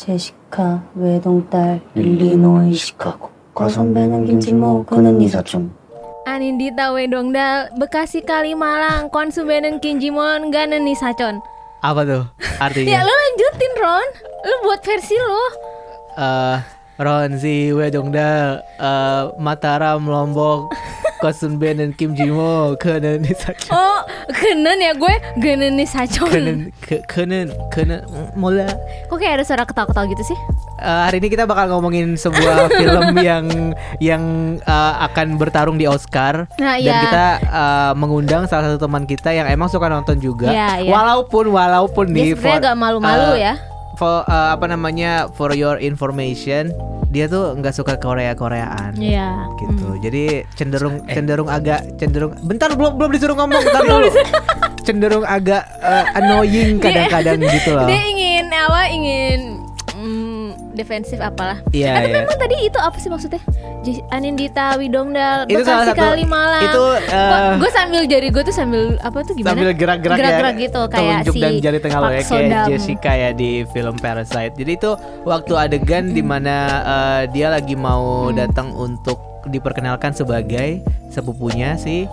제시카 외동딸 일리노이 시카고 과선배는 김치모 그는 니사촌 Anindita Wedongdal, Bekasi Kalimalang, Konsumenan Kinjimon, Ganen Nisacon. Apa tuh Ya artinya? lo lanjutin Ron, lo buat versi lo. Eh Ronzi Wedongda eh Mataram Lombok Kosun Ben dan Kim Jimo Kenen Nisacon Oh, kenen ya gue, Ganen Nisacon. Kenen ke- Kenen Kenen Mula Kok kayak ada suara ketawa-ketawa gitu sih? Eh, hari ini kita bakal ngomongin sebuah film yang yang eh, akan bertarung di Oscar Nah, dan iya. kita eh, mengundang salah satu teman kita yang emang suka nonton juga. Iya, iya. Walaupun walaupun Dia nih for- agak malu-malu eh, ya. For, eh, apa namanya for your information dia tuh nggak suka Korea Koreaan Iya. gitu. Hmm. Jadi cenderung Eh. cenderung agak cenderung bentar belum belum disuruh ngomong bentar dulu. cenderung agak eh, annoying kadang-kadang gitu loh. Dia ingin apa? Ingin mm, defensif apalah. Iya, Tapi iya. memang tadi itu apa sih maksudnya? Anindita Widongdal, Itu salah Bekasi satu- Kalimalang. itu, eh, gue sambil jari gue tuh sambil apa tuh gimana? sambil gerak-gerak ya Gerak-gerak gitu kayak si dan jari tengah lo ya kayak. Jessica ya di film Parasite jadi itu waktu adegan di mana eh, dia lagi mau Hmm. datang untuk diperkenalkan sebagai sepupunya si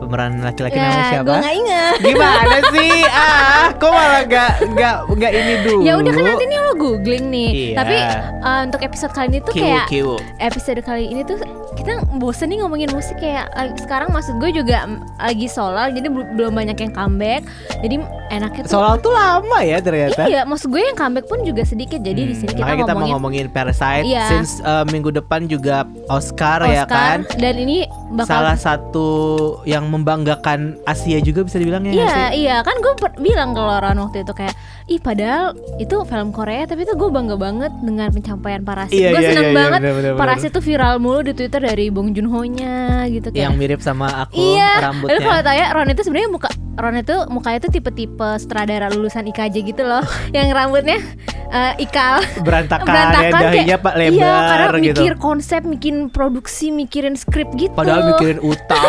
pemeran laki-laki namanya Ya, siapa gue nggak ingat. gimana sih ah kok malah gak gak gak ini dulu Ya udah kan nanti nih lo googling nih. Iya. Tapi uh, untuk episode kali ini tuh Kiwu, kayak kiwu. episode kali ini tuh kita bosen nih ngomongin musik kayak lagi- sekarang maksud gue juga lagi solal jadi bel- belum banyak yang comeback. Jadi enaknya tuh Soal tuh lama ya ternyata Iya, maksud gue yang comeback pun juga sedikit. Jadi di sini kita Hmm, Makanya kita mau ngomongin ngomongin Parasite Iya. since eh, minggu depan juga Oscar, ya kan Oscar dan ini bakal salah satu yang membanggakan Asia juga bisa dibilang ya Iya, sih? iya kan gue bilang ke Loran waktu itu kayak ih padahal itu film Korea tapi tuh gue bangga banget dengan pencapaian Parasit. Iya, gue iya, seneng iya, iya, banget bener, bener, Parasit tuh viral mulu di Twitter dari Bong Joon Ho-nya gitu kayak. Yang mirip sama aku Iya, rambutnya. Lalu kalau tanya Ron itu sebenarnya muka Ron itu mukanya tuh tipe-tipe sutradara lulusan IKJ gitu loh, yang rambutnya eh, ikal. berantakan, Berantakan ya dahinya kayak- pak Iya, lebar karena gitu. mikir konsep, mikirin produksi, mikirin skrip gitu. Padahal mikirin utang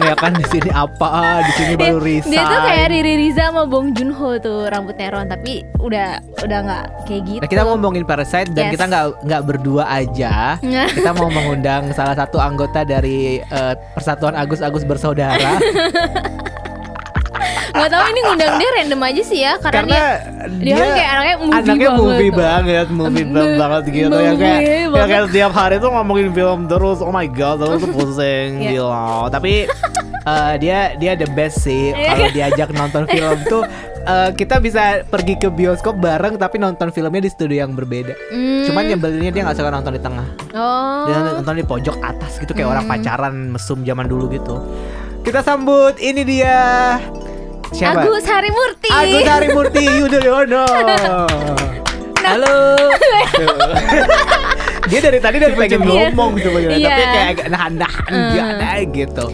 ya kan di sini apa, di sini baru resign. Dia tuh kayak Riri Riza sama Bong Joon Ho tuh rambutnya Ron, tapi udah udah nggak kayak gitu. Nah, kita mau ngomongin Parasite dan Yes. kita nggak nggak berdua aja. kita mau mengundang salah satu anggota dari eh, Persatuan Agus Agus Bersaudara Nggak tahu ini ngundang dia random aja sih ya, karena, karena dia, dia kan kayak anaknya movie anaknya banget. movie banget, movie Movie- banget gitu ya movie kayak ya banget. kayak setiap hari tuh ngomongin film terus. Oh my god, terus tuh pusing Iya. gila. Tapi eh, dia dia the best sih Iya. kalau diajak nonton film tuh eh, kita bisa pergi ke bioskop bareng tapi nonton filmnya di studio yang berbeda. Hmm. Cuman nyebelinnya dia nggak suka nonton di tengah. Oh. Dia nonton di pojok atas gitu kayak orang Hmm. pacaran mesum zaman dulu gitu. Kita sambut ini dia. Siapa? Agus Harimurti. Agus Harimurti Yudhoyono. Halo. Dia dari tadi dari pengen ngomong Iya. tapi kayak agak nahan-nahan gimana gitu.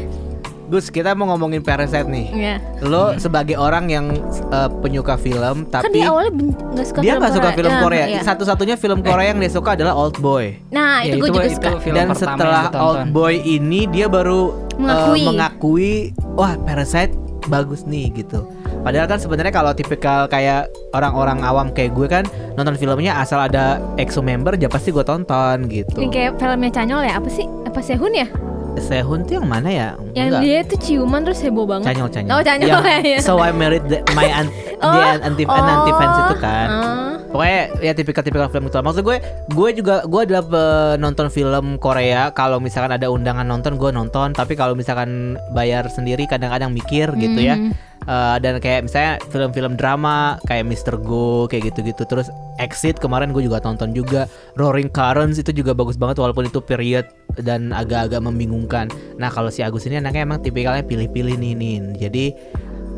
Gus, kita mau ngomongin Parasite nih. Iya. Lo sebagai orang yang uh, penyuka film, Kan tapi dia awalnya ben- nggak suka dia film nggak suka Korea. film Nah, Korea. iya. Satu-satunya film Korea yang dia suka adalah Old Boy. Nah, Ya, itu gue itu- juga itu suka. film Dan setelah. Old Boy ini dia baru uh, Mengakui. mengakui, wah Parasite bagus nih gitu. Padahal kan sebenarnya kalau tipikal kayak orang-orang awam kayak gue kan nonton filmnya asal ada EXO member ya pasti gue tonton gitu. Ini kayak filmnya Canyol ya, apa sih? Apa Sehun ya? Sehun tuh yang mana ya? Yang Enggak. dia tuh ciuman terus heboh banget. Canyol Canyol. Oh, Canyol, Yang iya. So I married the- my aunt, Oh, the anti anti fans itu kan. ah. Pokoknya ya tipikal-tipikal film itu. Maksud gue, gue juga gue adalah penonton film Korea. Kalau misalkan ada undangan nonton, gue nonton. Tapi kalau misalkan bayar sendiri, kadang-kadang mikir gitu ya. Hmm. Eh, dan kayak misalnya film-film drama kayak Mr. Go kayak gitu-gitu. Terus Exit kemarin gue juga tonton juga. Roaring Currents itu juga bagus banget walaupun itu period dan agak-agak membingungkan. Nah kalau si Agus ini anaknya emang tipikalnya pilih-pilih nih Nin. Jadi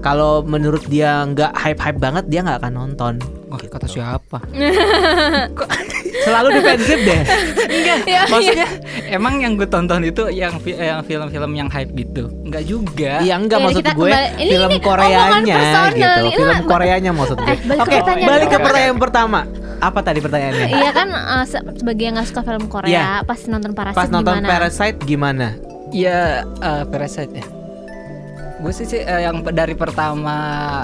kalau menurut dia nggak hype-hype banget dia nggak akan nonton. Wah, Gitu. kata siapa? Selalu defensif deh. Enggak. Ya, Maksudnya emang yang gue tonton itu yang fi- yang film-film yang hype gitu. Enggak juga. Iya enggak Ya, maksud gue kembali- ini- film ini Koreanya gitu. nih. Film Koreanya maksud gue. Eh, balik ke Oke, pertanyaan. balik ke pertanyaan pertama. Apa tadi pertanyaannya? Iya kan uh, se- sebagai yang nggak suka film Korea, Iya. pas nonton Parasit Pas nonton gimana? Parasite gimana? Ya eh, Parasite ya. Gue sih, sih eh, yang dari pertama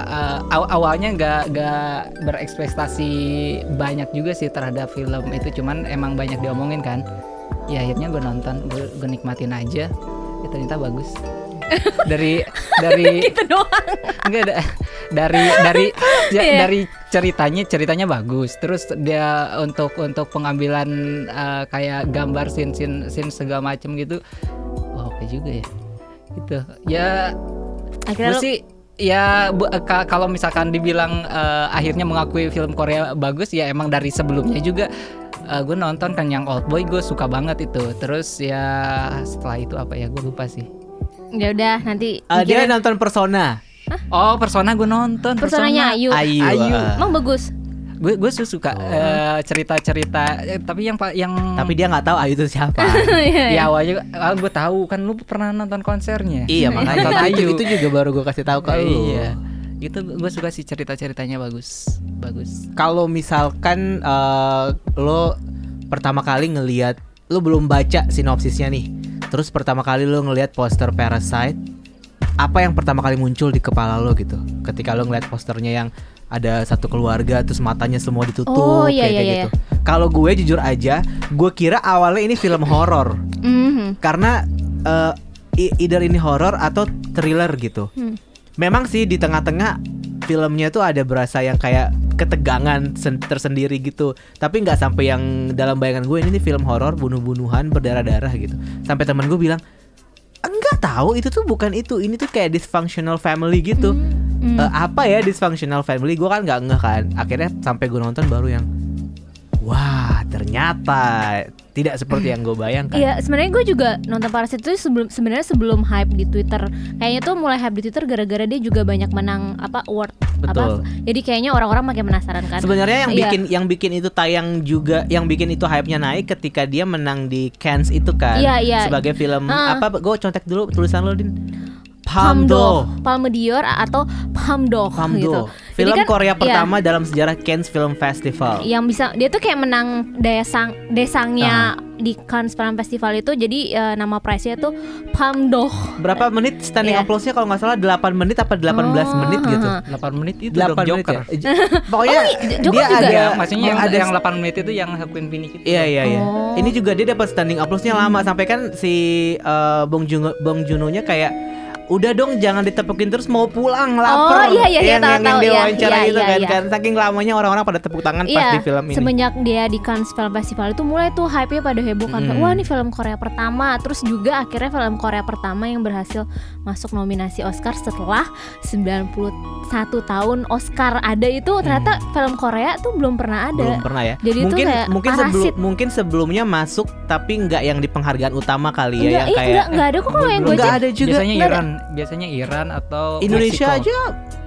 eh, aw- awalnya nggak nggak berekspektasi banyak juga sih terhadap film itu. Cuman emang banyak diomongin kan. Ya akhirnya gue nonton gue, gue nikmatin aja. Ya ternyata bagus. Dari dari gitu doang. Enggak da- dari dari ya, Iya. dari ceritanya ceritanya bagus. Terus dia untuk untuk pengambilan eh, kayak gambar scene scene scene segala macem gitu wah oke juga ya. Gitu. Ya akhirnya gue lo sih ya bu- eh, ka- kalau misalkan dibilang eh, akhirnya mengakui film Korea bagus ya emang dari sebelumnya juga gue nonton kan yang Old Boy gue suka banget itu terus ya setelah itu apa ya gue lupa sih ya udah nanti Eh, dia nonton Persona. oh Persona gue nonton personanya Ayu Ayu. Ayu. eh. emang bagus gue gue suka Oh. eh, cerita-cerita eh, tapi yang pa- yang Tapi dia nggak tahu Ayu itu siapa. Ya awalnya ah, gue tahu kan lu pernah nonton konsernya iya makanya itu, Ayu. itu juga baru gue kasih tahu ke lu. iya itu gue suka sih cerita-ceritanya bagus bagus Kalau misalkan eh, lo pertama kali ngelihat lo belum baca sinopsisnya nih. Terus pertama kali lo ngelihat poster Parasite, apa yang pertama kali muncul di kepala lo gitu? Ketika lo ngeliat posternya yang ada satu keluarga terus matanya semua ditutup Oh, iya, kayak, iya, kayak iya. gitu. Kalau gue jujur aja, gue kira awalnya ini film horor Mhm. karena i- either ini horor atau thriller gitu. Hmm. Memang sih di tengah-tengah filmnya tuh ada berasa yang kayak ketegangan sen- tersendiri gitu. Tapi nggak sampai yang dalam bayangan gue ini nih film horor bunuh-bunuhan berdarah-darah gitu. Sampai teman gue bilang enggak tahu itu tuh bukan itu. Ini tuh kayak dysfunctional family gitu. Hmm. Eh, apa ya dysfunctional family? Gue kan nggak ngeh kan. Akhirnya sampai gue nonton baru yang wah ternyata tidak seperti yang gue bayangkan. Iya, sebenarnya gue juga nonton Parasit itu sebelum sebenarnya sebelum hype di Twitter. Kayaknya tuh mulai hype di Twitter gara-gara dia juga banyak menang apa award Betul. apa. Jadi kayaknya orang-orang makin penasaran kan. Sebenarnya yang Iya. bikin yang bikin itu tayang juga yang bikin itu hype-nya naik ketika dia menang di Cannes itu kan Iya, iya. sebagai film Ah. apa gue contek dulu tulisan lo din Palmdo, Palmdo Palme d'Or atau Palmdo gitu. Film kan, Korea iya, pertama dalam sejarah Cannes Film Festival yang bisa dia tuh kayak menang daya sang desangnya Ah. di Cannes Film Festival itu jadi eh, nama prize-nya tuh Palmdo. berapa menit standing Iya. applause-nya kalau nggak salah 8 menit apa 18 Oh, menit gitu ha, 8 menit itu 8 dong menit Joker ya pokoknya Oh, Joker dia juga ada ya maksudnya yang ada yang 8 menit itu yang Queen Phoenix itu Iya iya iya. Oh. Ini juga dia dapat standing applause-nya lama sampai kan si eh, Bong Juno Bong Juno-nya kayak udah dong jangan ditepukin terus mau pulang lapar. iya, iya, iya, yang, tahu, yang, tahu, dia iya, wawancara iya, gitu iya, kan iya. kan saking lamanya orang-orang pada tepuk tangan pas di film ini. semenjak dia di Cannes Film Festival itu mulai tuh hype-nya pada heboh kan. Kayak, Mm. Wah, ini film Korea pertama. Terus juga akhirnya film Korea pertama yang berhasil masuk nominasi Oscar setelah 91 tahun Oscar ada itu ternyata film Korea tuh belum pernah ada. Hmm. belum pernah ya. Jadi itu mungkin kayak mungkin parasit. sebelum mungkin sebelumnya masuk tapi nggak yang di penghargaan utama kali ya Enggak, yang iya, kayak enggak, enggak ada kok kalau yang gue ada juga. biasanya. Iran biasanya Iran atau Indonesia Meksiko. aja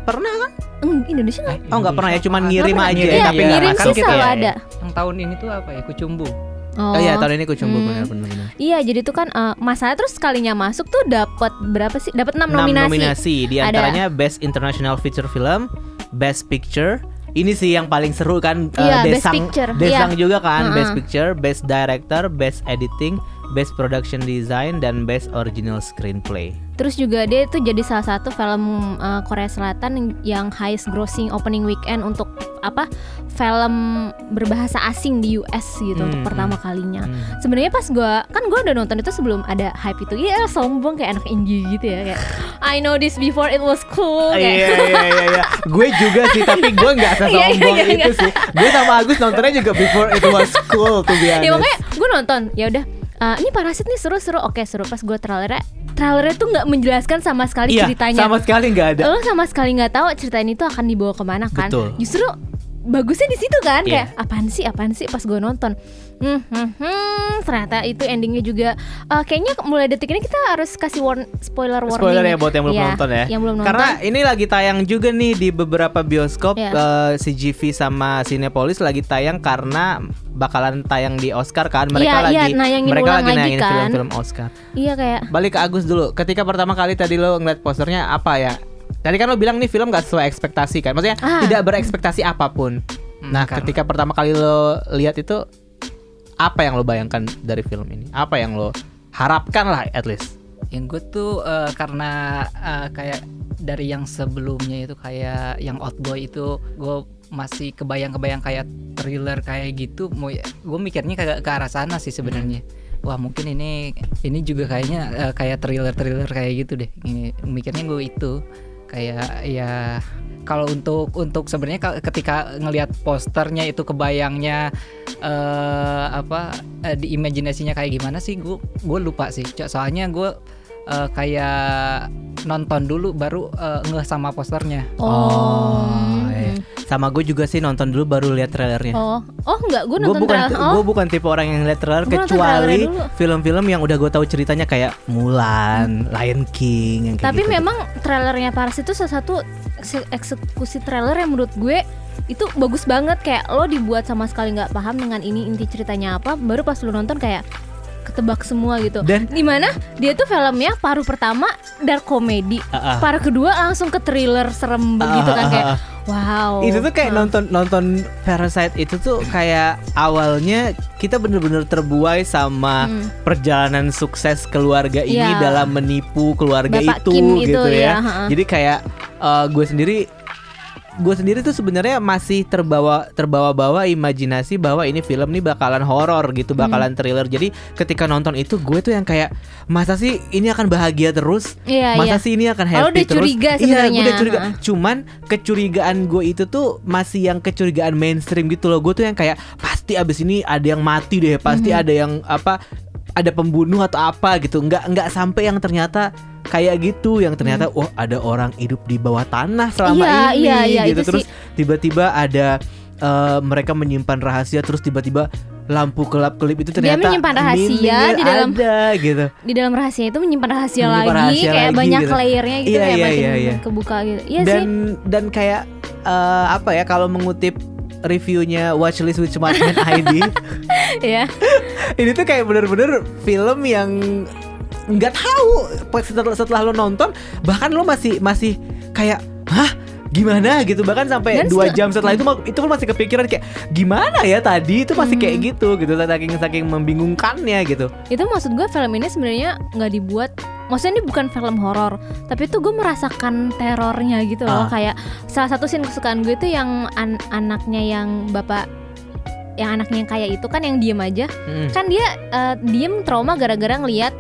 pernah kan? Eng, Indonesia enggak. Oh nggak pernah ya, cuman Nggak ngirim pernah. aja Ngirim, ya, Iya, tapi nggak ngirim sih gitu selalu ya. ada. yang tahun ini tuh apa ya kucumbu Oh, Oh iya tahun ini kucumbu Hmm. benar benar benar. Iya, jadi tuh kan eh, masalah terus sekalinya masuk tuh dapat berapa sih? Dapat 6 Enam nominasi. nominasi di Ada. antaranya Best International Feature Film, Best Picture. Ini sih yang paling seru kan eh, Iya, Best Desang Picture. Desang Iya. juga kan Heeh. Best Picture, Best Director, Best Editing, Best Production Design dan Best Original Screenplay. Terus juga dia itu jadi salah satu film uh, Korea Selatan yang- highest grossing opening weekend untuk apa film berbahasa asing di US gitu untuk Hmm, pertama kalinya. Hmm. Sebenarnya pas gua kan gua udah nonton itu sebelum ada hype itu. Iya sombong kayak anak indie gitu ya kayak I know this before it was cool Iya kayak iya iya iya. Gue juga sih tapi gue nggak Iya, iya, sesombong iya, itu sih. Gue sama Agus nontonnya juga before it was cool be honest. ya pokoknya gue nonton ya udah uh, ini parasit nih seru-seru oke seru pas gue trailernya trailernya tuh nggak menjelaskan sama sekali iya, ceritanya sama sekali nggak ada. lo sama sekali nggak tahu cerita ini tuh akan dibawa ke mana kan Betul. justru bagusnya di situ kan Iya. kayak apaan sih apaan sih pas gue nonton hmm, hmm, hmm, ternyata itu endingnya juga eh, kayaknya mulai detik ini kita harus kasih warn spoiler warning Spoiler ya buat yang belum Iya, nonton ya. yang belum nonton Karena ini lagi tayang juga nih di beberapa bioskop Iya. eh, CGV sama Cinepolis lagi tayang karena bakalan tayang di Oscar kan. Mereka Iya, lagi iya, nayangin mereka ulang lagi lagi nayangin kan. film-film Oscar. iya kayak Balik ke Agus dulu. Ketika pertama kali tadi lo ngeliat posternya apa ya? Tadi kan lo bilang nih film gak sesuai ekspektasi kan. Maksudnya Ah. tidak berekspektasi apa pun. Hmm, Nah, karena- ketika pertama kali lo lihat itu apa yang lo bayangkan dari film ini? Apa yang lo harapkan lah at least? Yang gue tuh eh, karena eh, kayak dari yang sebelumnya itu kayak yang Outboy itu gue masih kebayang-kebayang kayak thriller kayak gitu. Mau gue mikirnya kayak ke arah sana sih sebenarnya. Wah mungkin ini ini juga kayaknya eh, kayak thriller-thriller kayak gitu deh. Ini mikirnya gue itu kayak ya kalau untuk untuk sebenarnya ka- ketika ngelihat posternya itu kebayangnya eh apa eh, di imajinasinya kayak gimana sih gue gue lupa sih soalnya gue eh, kayak nonton dulu baru eh, ngeh sama posternya Oh. Sama gue juga sih nonton dulu baru lihat trailernya. Oh, oh enggak, gue nonton bukan trailer. Oh, gue bukan tipe orang yang lihat trailer Gua kecuali film-film yang udah gue tahu ceritanya kayak Mulan, Lion King yang kayak tapi gitu. memang trailernya Paris itu salah satu ekse- eksekusi trailer yang menurut gue itu bagus banget kayak lo dibuat sama sekali nggak paham dengan ini inti ceritanya apa baru pas lo nonton kayak ketebak semua gitu Dan- di mana dia tuh filmnya paruh pertama dark comedy Ah, ah. paruh kedua langsung ke thriller serem begitu kan ah, kayak ah, wow itu tuh kayak Ah. nonton nonton Parasite itu tuh kayak awalnya kita bener-bener terbuai sama Hmm. perjalanan sukses keluarga ini Iya. dalam menipu keluarga Bapak itu Kim itu, gitu ya, ya. Jadi kayak eh, gue sendiri gue sendiri tuh sebenarnya masih terbawa terbawa-bawa imajinasi bahwa ini film nih bakalan horor gitu, bakalan thriller. Jadi ketika nonton itu gue tuh yang kayak masa sih ini akan bahagia terus? Iya, masa iya. sih ini akan happy Kalau udah terus? curiga Iya, gue udah curiga. ha. Cuman kecurigaan gue itu tuh masih yang kecurigaan mainstream gitu loh. Gue tuh yang kayak pasti abis ini ada yang mati deh, pasti Mhm. ada yang apa ada pembunuh atau apa gitu. Nggak nggak sampai yang ternyata kayak gitu yang ternyata wah ada orang hidup di bawah tanah selama Hmm. Iya, ini iya, iya, gitu itu terus tiba-tiba ada eh, mereka menyimpan rahasia terus tiba-tiba lampu kelap kelip itu Dia ternyata menyimpan rahasia di dalam- ada gitu di dalam rahasia itu menyimpan rahasia Menyimpan lagi rahasia kayak lagi banyak gitu. layernya gitu Iya, kayak iya, makin iya, iya. kebuka gitu iya dan sih dan kayak eh, apa ya kalau mengutip reviewnya Watchlist with Smartman ID ya ini tuh kayak bener-bener film yang nggak tahu setelah setelah lo nonton bahkan lo masih masih kayak hah? Gimana? gitu. Bahkan sampai Dan dua jam setelah itu itu lo masih kepikiran kayak gimana ya tadi? Itu masih kayak Hmm. gitu gitu. Saking saking membingungkannya gitu. Itu maksud gue film ini sebenarnya nggak dibuat maksudnya ini bukan film horor tapi tuh gue merasakan terornya gitu loh. Ah. kayak salah satu scene kesukaan gue itu yang an- anaknya yang bapak yang anaknya yang kaya itu kan yang diem aja. Mm. kan dia eh, diem trauma gara-gara ngelihat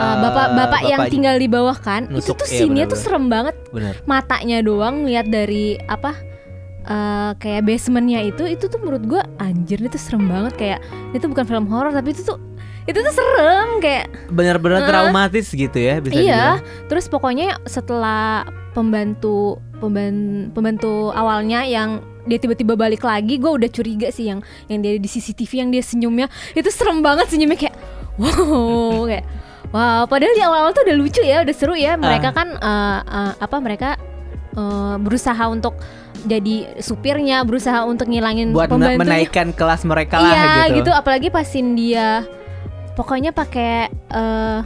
eh, Eh, bapak-bapak yang tinggal di bawah kan itu Nusuk, tuh iya, tuh serem banget. Bener matanya doang ngeliat dari apa eh, kayak basementnya itu itu tuh menurut gua anjir itu serem banget. Kayak itu bukan film horor tapi itu tuh itu tuh serem kayak bener-bener Hah? traumatis gitu ya bisa iya dibilang. terus pokoknya setelah pembantu pemban- pembantu awalnya yang dia tiba-tiba balik lagi gue udah curiga sih yang yang dia di CCTV yang dia senyumnya itu serem banget senyumnya kayak wow kayak wow padahal di awal-awal tuh udah lucu ya udah seru ya. Mereka kan eh, eh, apa mereka eh, berusaha untuk jadi supirnya berusaha untuk ngilangin buat menaikkan kelas mereka lah iya gitu, gitu. Apalagi pasin dia pokoknya pakai eh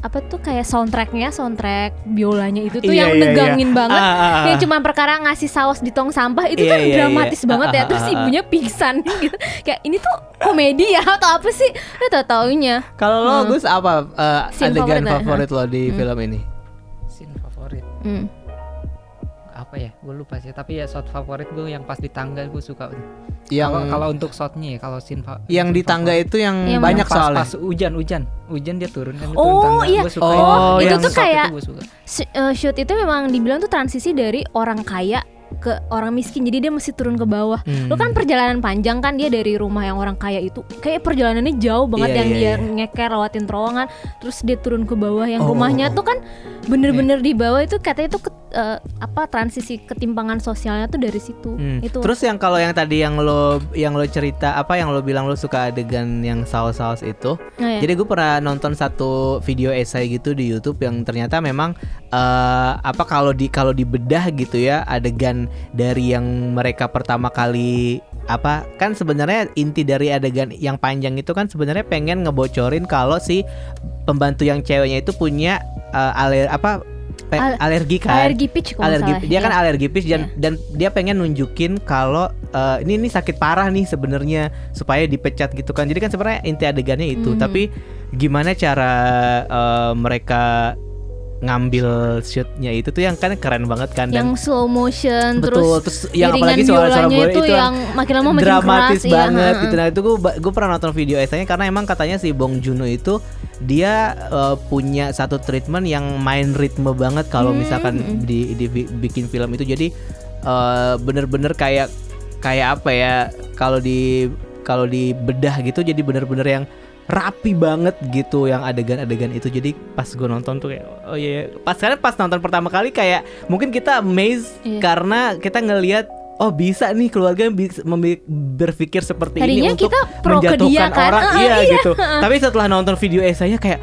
apa tuh kayak soundtracknya soundtrack biolanya itu tuh Iya, yang iya, iya. negangin banget Ah, ah, ah. yang cuma perkara ngasih saus di tong sampah itu Iya, kan iya, dramatis iya. banget ya Ah, ah, terus ah, ah. ibunya pingsan gitu kayak ini tuh komedi ya atau apa sih lu tau taunya Kalau lo Hmm. Gus apa eh, Scene adegan favorit, favorit lo di Hmm. film ini? scene favorit hmm. Apa ya? Gue lupa sih tapi ya shot favorit gue yang pas di tangga gue suka. Yang kalau kalau untuk shotnya ya kalau scene fa- yang di tangga favorit. itu yang Yang banyak pas, soalnya. pas hujan hujan. Hujan dia turun kan dia Oh, turun tangga. iya. gue suka Oh, itu yang tuh kayak- gue suka. Sh- eh, shoot itu memang dibilang tuh transisi dari orang kaya ke orang miskin. Jadi dia mesti turun ke bawah. Hmm. Lu kan perjalanan panjang kan dia dari rumah yang orang kaya itu. Kayak perjalanannya jauh banget Iya, yang iya, dia iya. ngeker lewatin terowongan. Terus dia turun ke bawah yang Oh, rumahnya tuh kan bener-bener di bawah itu katanya itu eh, apa transisi ketimpangan sosialnya tuh dari situ Hmm. itu Terus yang kalau yang tadi yang lo yang lo cerita apa yang lo bilang lo suka adegan yang saus-saus itu. Nah, ya. Jadi gue pernah nonton satu video esai gitu di YouTube yang ternyata memang eh, apa kalau di kalau dibedah gitu ya adegan dari yang mereka pertama kali apa kan sebenarnya inti dari adegan yang panjang itu kan sebenarnya pengen ngebocorin kalau si pembantu yang ceweknya itu punya eh, aler apa Al- alergi kan alergi pitch kalau alergi salah. dia kan Iya. alergi pitch dan Iya. dan dia pengen nunjukin kalau eh, ini ini sakit parah nih sebenarnya supaya dipecat gitu kan jadi kan sebenarnya inti adegannya itu Mhm. tapi gimana cara eh, mereka ngambil shootnya itu tuh yang kan keren banget kan dan yang slow motion betul terus terus yang apalagi suara-suara bola itu, itu yang makin lama makin dramatis keras iya, banget ha-ha. gitu nah itu gue gue pernah nonton video esanya karena emang katanya si Bong Joon-ho itu dia eh, punya satu treatment yang main ritme banget kalau Hmm, misalkan di, di bikin film itu. Jadi eh, bener-bener kayak kayak apa ya kalau di kalau di bedah gitu jadi bener-bener yang rapi banget gitu yang adegan-adegan itu. Jadi pas gue nonton tuh kayak oh iya. Pas karena pas nonton pertama kali kayak mungkin kita amazed Iya. karena kita ngelihat oh bisa nih keluarga berpikir seperti Tadinya ini untuk kita pro ke menjatuhkan dia kan. orang Ah, iya, iya. gitu tapi setelah nonton video esanya kayak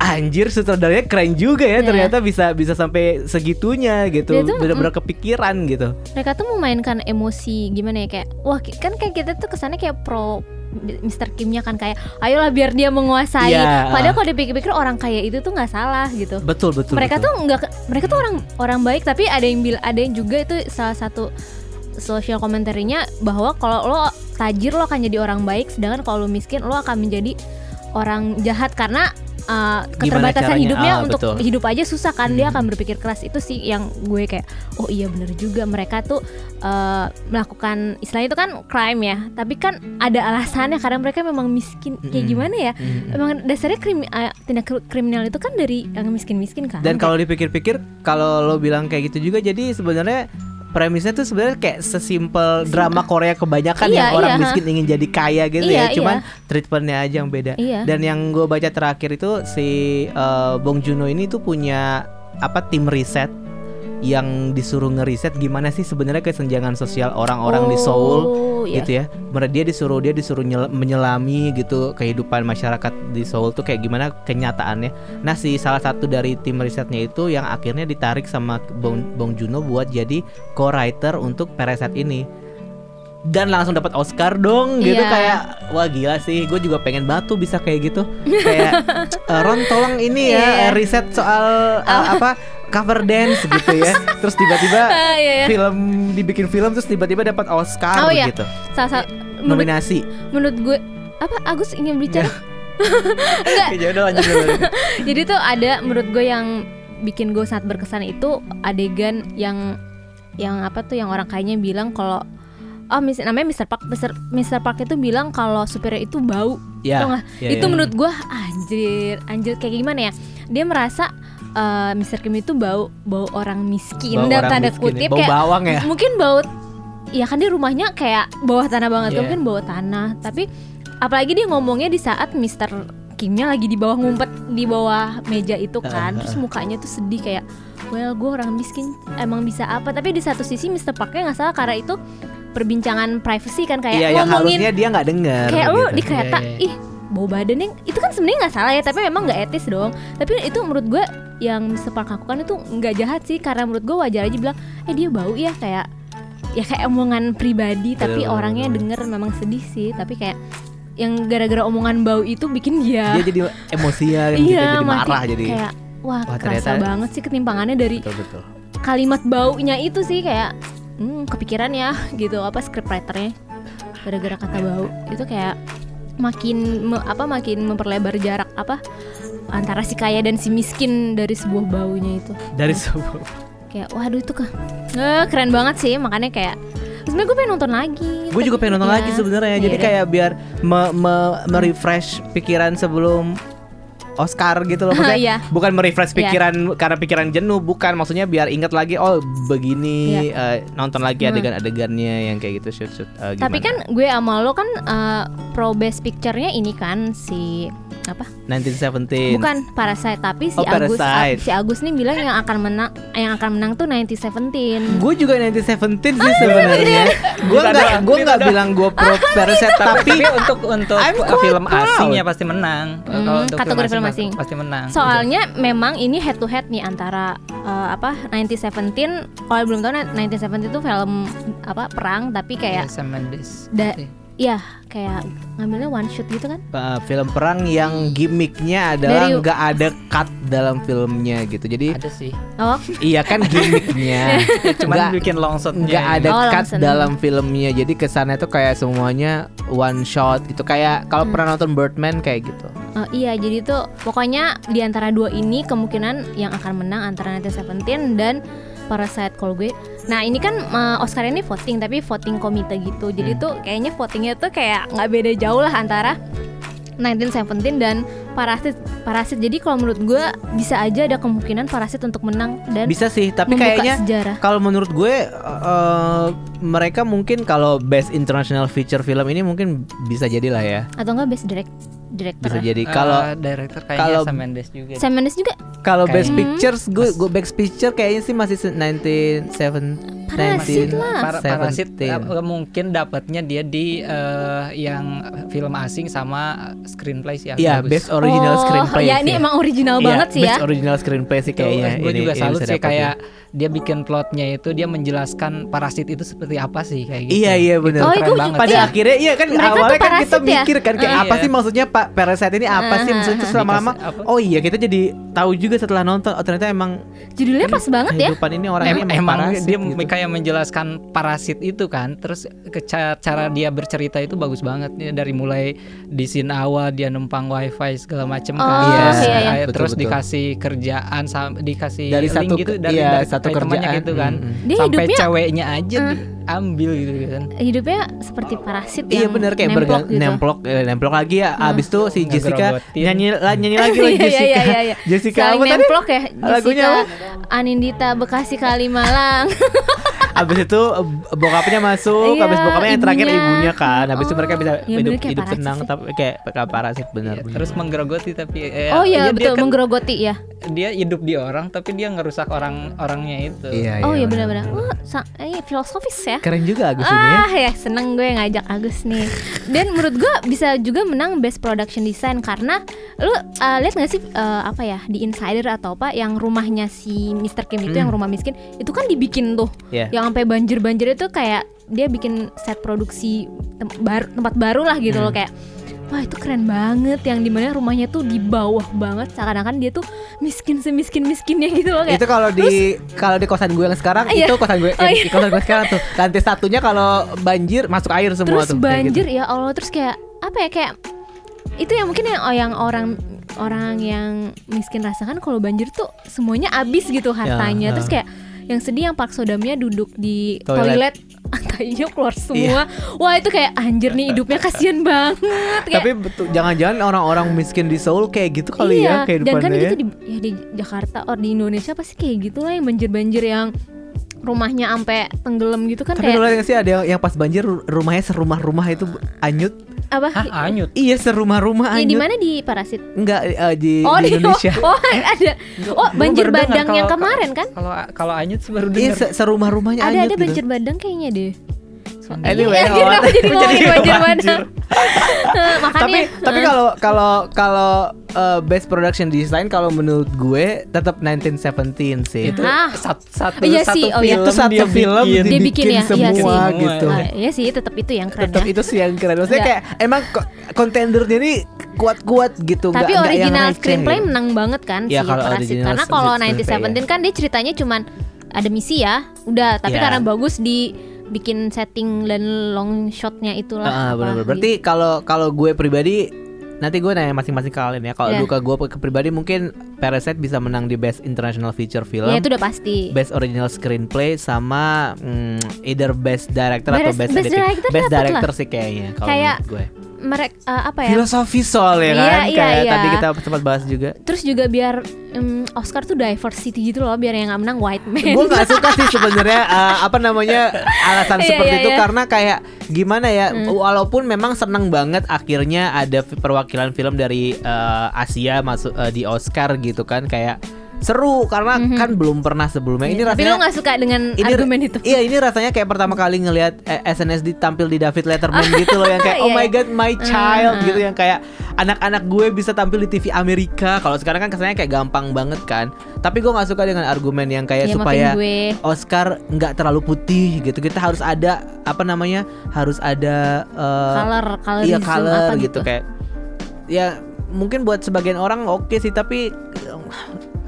anjir sutradaranya keren juga ya Iya. ternyata bisa bisa sampai segitunya gitu benar-benar kepikiran gitu mereka tuh memainkan emosi gimana ya kayak wah kan kayak kita tuh kesannya kayak pro Mr. Kimnya kan kayak ayolah biar dia menguasai Iya, padahal ah. kalau dipikir-pikir orang kaya itu tuh nggak salah gitu betul betul mereka betul. tuh nggak mereka tuh orang orang baik tapi ada yang bil ada yang juga itu salah satu sosial komentarnya bahwa kalau lo tajir lo akan jadi orang baik sedangkan kalau lo miskin lo akan menjadi orang jahat karena uh, keterbatasan caranya? hidupnya Ah, untuk betul. hidup aja susah kan dia Hmm. akan berpikir keras itu sih yang gue kayak oh iya bener juga mereka tuh uh, melakukan istilahnya itu kan crime ya tapi kan ada alasannya karena mereka memang miskin kayak Mm-mm. gimana ya Mm-mm. Emang dasarnya krimi, uh, tindak kri- kriminal itu kan dari yang miskin-miskin kan Dan kalau dipikir-pikir kalau lo bilang kayak gitu juga jadi sebenarnya premisnya tuh sebenarnya kayak sesimpel drama Korea kebanyakan Iya, yang orang iya, miskin ingin jadi kaya gitu Iya, ya. Cuman treatmentnya aja yang beda. Iya. Dan yang gue baca terakhir itu si eh, Bong Joon-ho ini tuh punya apa tim riset yang disuruh ngeriset gimana sih sebenarnya kesenjangan sosial orang-orang di Seoul Oh, iya. gitu ya. Mereka dia disuruh dia disuruh nyel- menyelami gitu kehidupan masyarakat di Seoul tuh kayak gimana kenyataannya. Nah, si salah satu dari tim risetnya itu yang akhirnya ditarik sama Bong, Bong Joon-ho buat jadi co-writer untuk Parasite ini. Dan langsung dapat Oscar dong gitu Iya. kayak wah gila sih gue juga pengen batu bisa kayak gitu kayak "Eh, Ron tolong ini ya Iya. riset soal eh, apa cover dance gitu ya terus tiba-tiba Ah, iya, iya. film dibikin film terus tiba-tiba dapat Oscar Oh, iya. gitu Salah menurut, nominasi menurut gue apa Agus ingin bicara? ya udah lanjut dulu. Jadi tuh ada menurut gue yang bikin gue sangat berkesan itu adegan yang yang apa tuh yang orang kayaknya bilang kalau oh mis namanya Mr. Park Mr. Mr. Park itu bilang kalau supirnya itu bau ya, Tau nggak? ya, itu ya. menurut gue anjir anjir kayak gimana ya dia merasa eh, Mr. Kim itu bau bau orang miskin Bau orang tanda miskin ya. kutip bau kayak bawang ya mungkin bau ya kan dia rumahnya kayak bawah tanah banget Iya. mungkin bawah tanah tapi apalagi dia ngomongnya di saat Mr. Kimnya lagi di bawah ngumpet di bawah meja itu kan terus mukanya tuh sedih kayak well gue orang miskin emang bisa apa tapi di satu sisi Mr. Parknya nggak salah karena itu perbincangan privacy kan kayak yang ngomongin harusnya dia nggak dengar kayak lu gitu. di kereta Iya, iya. ih bau badannya itu kan sebenarnya nggak salah ya tapi memang nggak etis dong tapi itu menurut gue yang Mr. Park lakukan itu nggak jahat sih karena menurut gue wajar aja bilang eh dia bau ya kayak ya kayak omongan pribadi tapi Betul, orangnya denger memang sedih sih tapi kayak yang gara-gara omongan bau itu bikin dia, dia jadi emosian gitu iya jadi marah jadi. Kayak wah, Wah, kerasa ternyata- banget sih ketimpangannya dari betul betul. kalimat baunya itu sih kayak hmm, kepikiran ya gitu apa scriptwriternya. Gara-gara kata bau itu kayak makin me- apa makin memperlebar jarak apa antara si kaya dan si miskin dari sebuah baunya itu dari sebuah kayak waduh itu ke Eh, keren banget sih makanya kayak sebenarnya gue pengen nonton lagi gue juga pengen nonton Iya. lagi sebenarnya jadi Iya. kayak biar me, me- merefresh pikiran sebelum Oscar gitu loh maksudnya Iya. bukan merefresh Iya. pikiran karena pikiran jenuh bukan maksudnya biar ingat lagi oh begini eh, nonton lagi Hmm. adegan-adegannya yang kayak gitu shoot shoot eh, tapi kan gue sama lo kan eh, pro best picture-nya ini kan si apa 1917 Bukan Parasite tapi si Oh, Agus Parasite. si Agus nih bilang yang akan menang yang akan menang tuh 1917. Gue juga 1917 Ah, sih sebenarnya. Gue Kita nggak gue nggak bilang gue pro Parasite tapi, tapi untuk untuk uh, quite film proud. asing ya pasti menang. Hmm, Kalau untuk kategori film pasti- asing. pasti menang. Soalnya memang ini head to head nih antara eh, apa 1917 kalau belum tahu 1917 itu film apa perang tapi Kayak Mendes. da- Iya, kayak ngambilnya one shot gitu kan? Uh, film perang yang gimmicknya adalah Dari- nggak ada cut dalam filmnya gitu. Jadi Ada sih. Oh, iya kan gimmicknya. Cuman Nggak- bikin long shotnya. nggak ada Oh, cut dalam filmnya. Jadi kesannya tuh kayak semuanya one shot gitu. Kayak kalau Hmm. pernah nonton Birdman kayak gitu. oh, iya, jadi tuh pokoknya di antara dua ini kemungkinan yang akan menang antara 1917 dan Parasite kalau gue. Nah ini kan uh, Oscar ini voting tapi voting komite gitu. Jadi Hmm. tuh kayaknya votingnya tuh kayak nggak beda jauh lah antara 1917 dan Parasit. Parasit. Jadi kalau menurut gue bisa aja ada kemungkinan Parasit untuk menang dan Bisa sih, tapi kayaknya sejarah. kalau menurut gue eh, mereka mungkin kalau best international feature film ini mungkin bisa jadilah ya. Atau enggak best direct director. Bisa ya? jadi kalau director kayaknya kalau- Sam Mendes juga. Sam Mendes juga kalau kayak- best pictures gue gue best picture kayaknya sih masih se- 19 Parasit 19 lah. Para- Parasit 17. eh, mungkin dapatnya dia di eh, yang film asing sama screenplay sih yang Iya, bagus. best original oh, screenplay. ya ini emang original Iya, banget sih ya. Best original screenplay sih kayaknya. gue juga salut sih kayak dia bikin plotnya itu dia menjelaskan parasit itu seperti apa sih kayak gitu. Iya, iya, bener. Oh, itu banget. Pada Iya. akhirnya iya kan Mereka awalnya kan kita ya? mikir kan kayak Ah, apa iya. sih maksudnya Pak Parasite ini apa sih Ah, maksudnya terus ah, ah. lama-lama oh iya kita jadi tahu juga setelah nonton oh ternyata emang Judulnya pas banget ya. kehidupan ini orang Em- ini emang, emang parasit dia gitu. kayak menjelaskan parasit itu kan terus ke ca- cara dia bercerita itu bagus banget ya dari mulai di scene awal dia numpang wifi segala macem Oh, kan iya, Terus, iya, iya. Betul, terus betul. dikasih kerjaan dikasih dari link satu gitu dari, iya, dari satu kerjaan gitu kan mm, sampai ceweknya aja Eh. Diambil gitu kan. Hidupnya seperti parasit Iya yang bener kayak nemplok gitu. nemplok eh, nemplok lagi ya. Abis itu si Jessica nyanyi la- nyanyi lagi lah Iya, iya, Jessica. iya, iya, iya. Jessica Saling apa tadi? nemplok ya Lagunya Jessica Anindita Bekasi Kalimalang abis itu eh, bokapnya masuk Iya, abis bokapnya yang terakhir ibunya. ibunya kan abis itu Oh, mereka bisa iya, hidup hidup tenang sih. tapi kayak kayak parasit Iya, bener. terus menggerogoti tapi eh, Oh iya dia betul kan- menggerogoti ya dia hidup di orang tapi dia ngerusak orang orangnya itu iya Oh iya bener. benar-benar oh, eh, filosofis ya keren juga Agus ini ya Ah ya seneng gue ngajak Agus nih Dan menurut gue bisa juga menang Best Production Design Karena Lu uh, lihat gak sih uh, Apa ya Di Insider atau apa Yang rumahnya si Mr. Kim itu Hmm. Yang rumah miskin Itu kan dibikin tuh Iya. Yang sampai banjir-banjir itu kayak Dia bikin set produksi tem- baru, Tempat baru lah gitu loh Hmm. Kayak Wah itu keren banget Yang di mana rumahnya tuh di bawah banget Seakan-akan dia tuh Miskin semiskin-miskinnya gitu loh kayak itu kalau di kalau di kosan gue yang sekarang Iya. itu kosan gue Oh, iya. kosan gue sekarang tuh lantai satunya kalau banjir masuk air semua terus tuh banjir gitu. ya Allah terus kayak apa ya kayak itu yang mungkin yang, oh, yang orang orang yang miskin rasakan kalau banjir tuh semuanya habis gitu hartanya Ya, terus kayak yang sedih yang Park Sodamnya duduk di Toilet. toilet tainya keluar semua wah itu kayak anjir nih hidupnya kasihan banget kayak, tapi betul jangan-jangan orang-orang miskin di Seoul kayak gitu kali iya ya dan kehidupannya kan ya. gitu di, ya di Jakarta or di Indonesia pasti kayak gitu lah yang banjir-banjir yang rumahnya sampai tenggelam gitu kan Tapi kayak nggak sih ada yang, yang pas banjir ru- rumahnya serumah-rumah itu anyut. Apa Hah, anyut Iya serumah-rumah Ya, anyut. di mana di Parasit Enggak eh, di, Oh di Indonesia. Oh, ada. Oh, Gua banjir baru dengar bandang yang kalau- kemarin kan? kalau kalau anyut sih baru Iya dengar se- serumah-rumahnya Ada anyut ada gitu. banjir bandang kayaknya deh. Anyway, Iya, oh, kenapa jadi ngomongin bandang? Eh, Makanya. tapi tapi eh, kalau kalau kalau eh, best production design kalau menurut gue tetap 1917 sih. itu Ah. sat- satu Iya satu sih, oh iya. film Itu satu dia film bikin. Dia bikin ya, iya semua sih. gitu. ah, iya sih, tetap itu yang keren Tetap ya. itu sih yang keren. Maksudnya Iya. kayak emang ko- kontendernya ini kuat-kuat gitu. Tapi yang original receh screenplay gitu. menang banget kan Iya, si kalau Parasit. original Karena kalau screenplay 1917 kan dia ceritanya cuman ada misi ya, udah. Tapi Iya. karena bagus di bikin setting dan long shotnya itulah. Ah, apa benar-benar. gitu. Berarti kalau kalau gue pribadi nanti gue nanya masing-masing kalian ya. Kalau Iya. duka gue ke pribadi mungkin Parasite bisa menang di Best International Feature Film. ya itu udah pasti. Best Original Screenplay sama mm, either Best Director atau Best- Best, Best Editing. Director Best dapet lah. Director sih kayaknya kalau Kayak gue. Mereka apa ya? Filosofi soalnya Iya, kan iya, kayak iya. tadi kita sempat bahas juga. Terus juga biar em, Oscar tuh diversity gitu loh, biar yang nggak menang white man. gue nggak suka sih sebenarnya eh, apa namanya alasan Iya, seperti iya, itu iya. karena kayak gimana ya Hmm. walaupun memang seneng banget akhirnya ada perwakilan film dari eh, Asia masuk eh, di Oscar gitu kan kayak seru karena Mhm. kan belum pernah sebelumnya ini Tapi rasanya lo nggak suka dengan ini argumen itu? Iya ini rasanya kayak pertama kali ngelihat eh, SNSD tampil di David Letterman gitu loh yang kayak oh Iya, my iya. god my child Hmm, gitu yang kayak anak-anak gue bisa tampil di TV Amerika. Kalau sekarang kan kesannya kayak gampang banget kan. Tapi gue nggak suka dengan argumen yang kayak Ya, supaya gue. Oscar nggak terlalu putih gitu. Kita harus ada apa namanya? Harus ada eh, color color iya color apa gitu. kayak ya mungkin buat sebagian orang oke sih tapi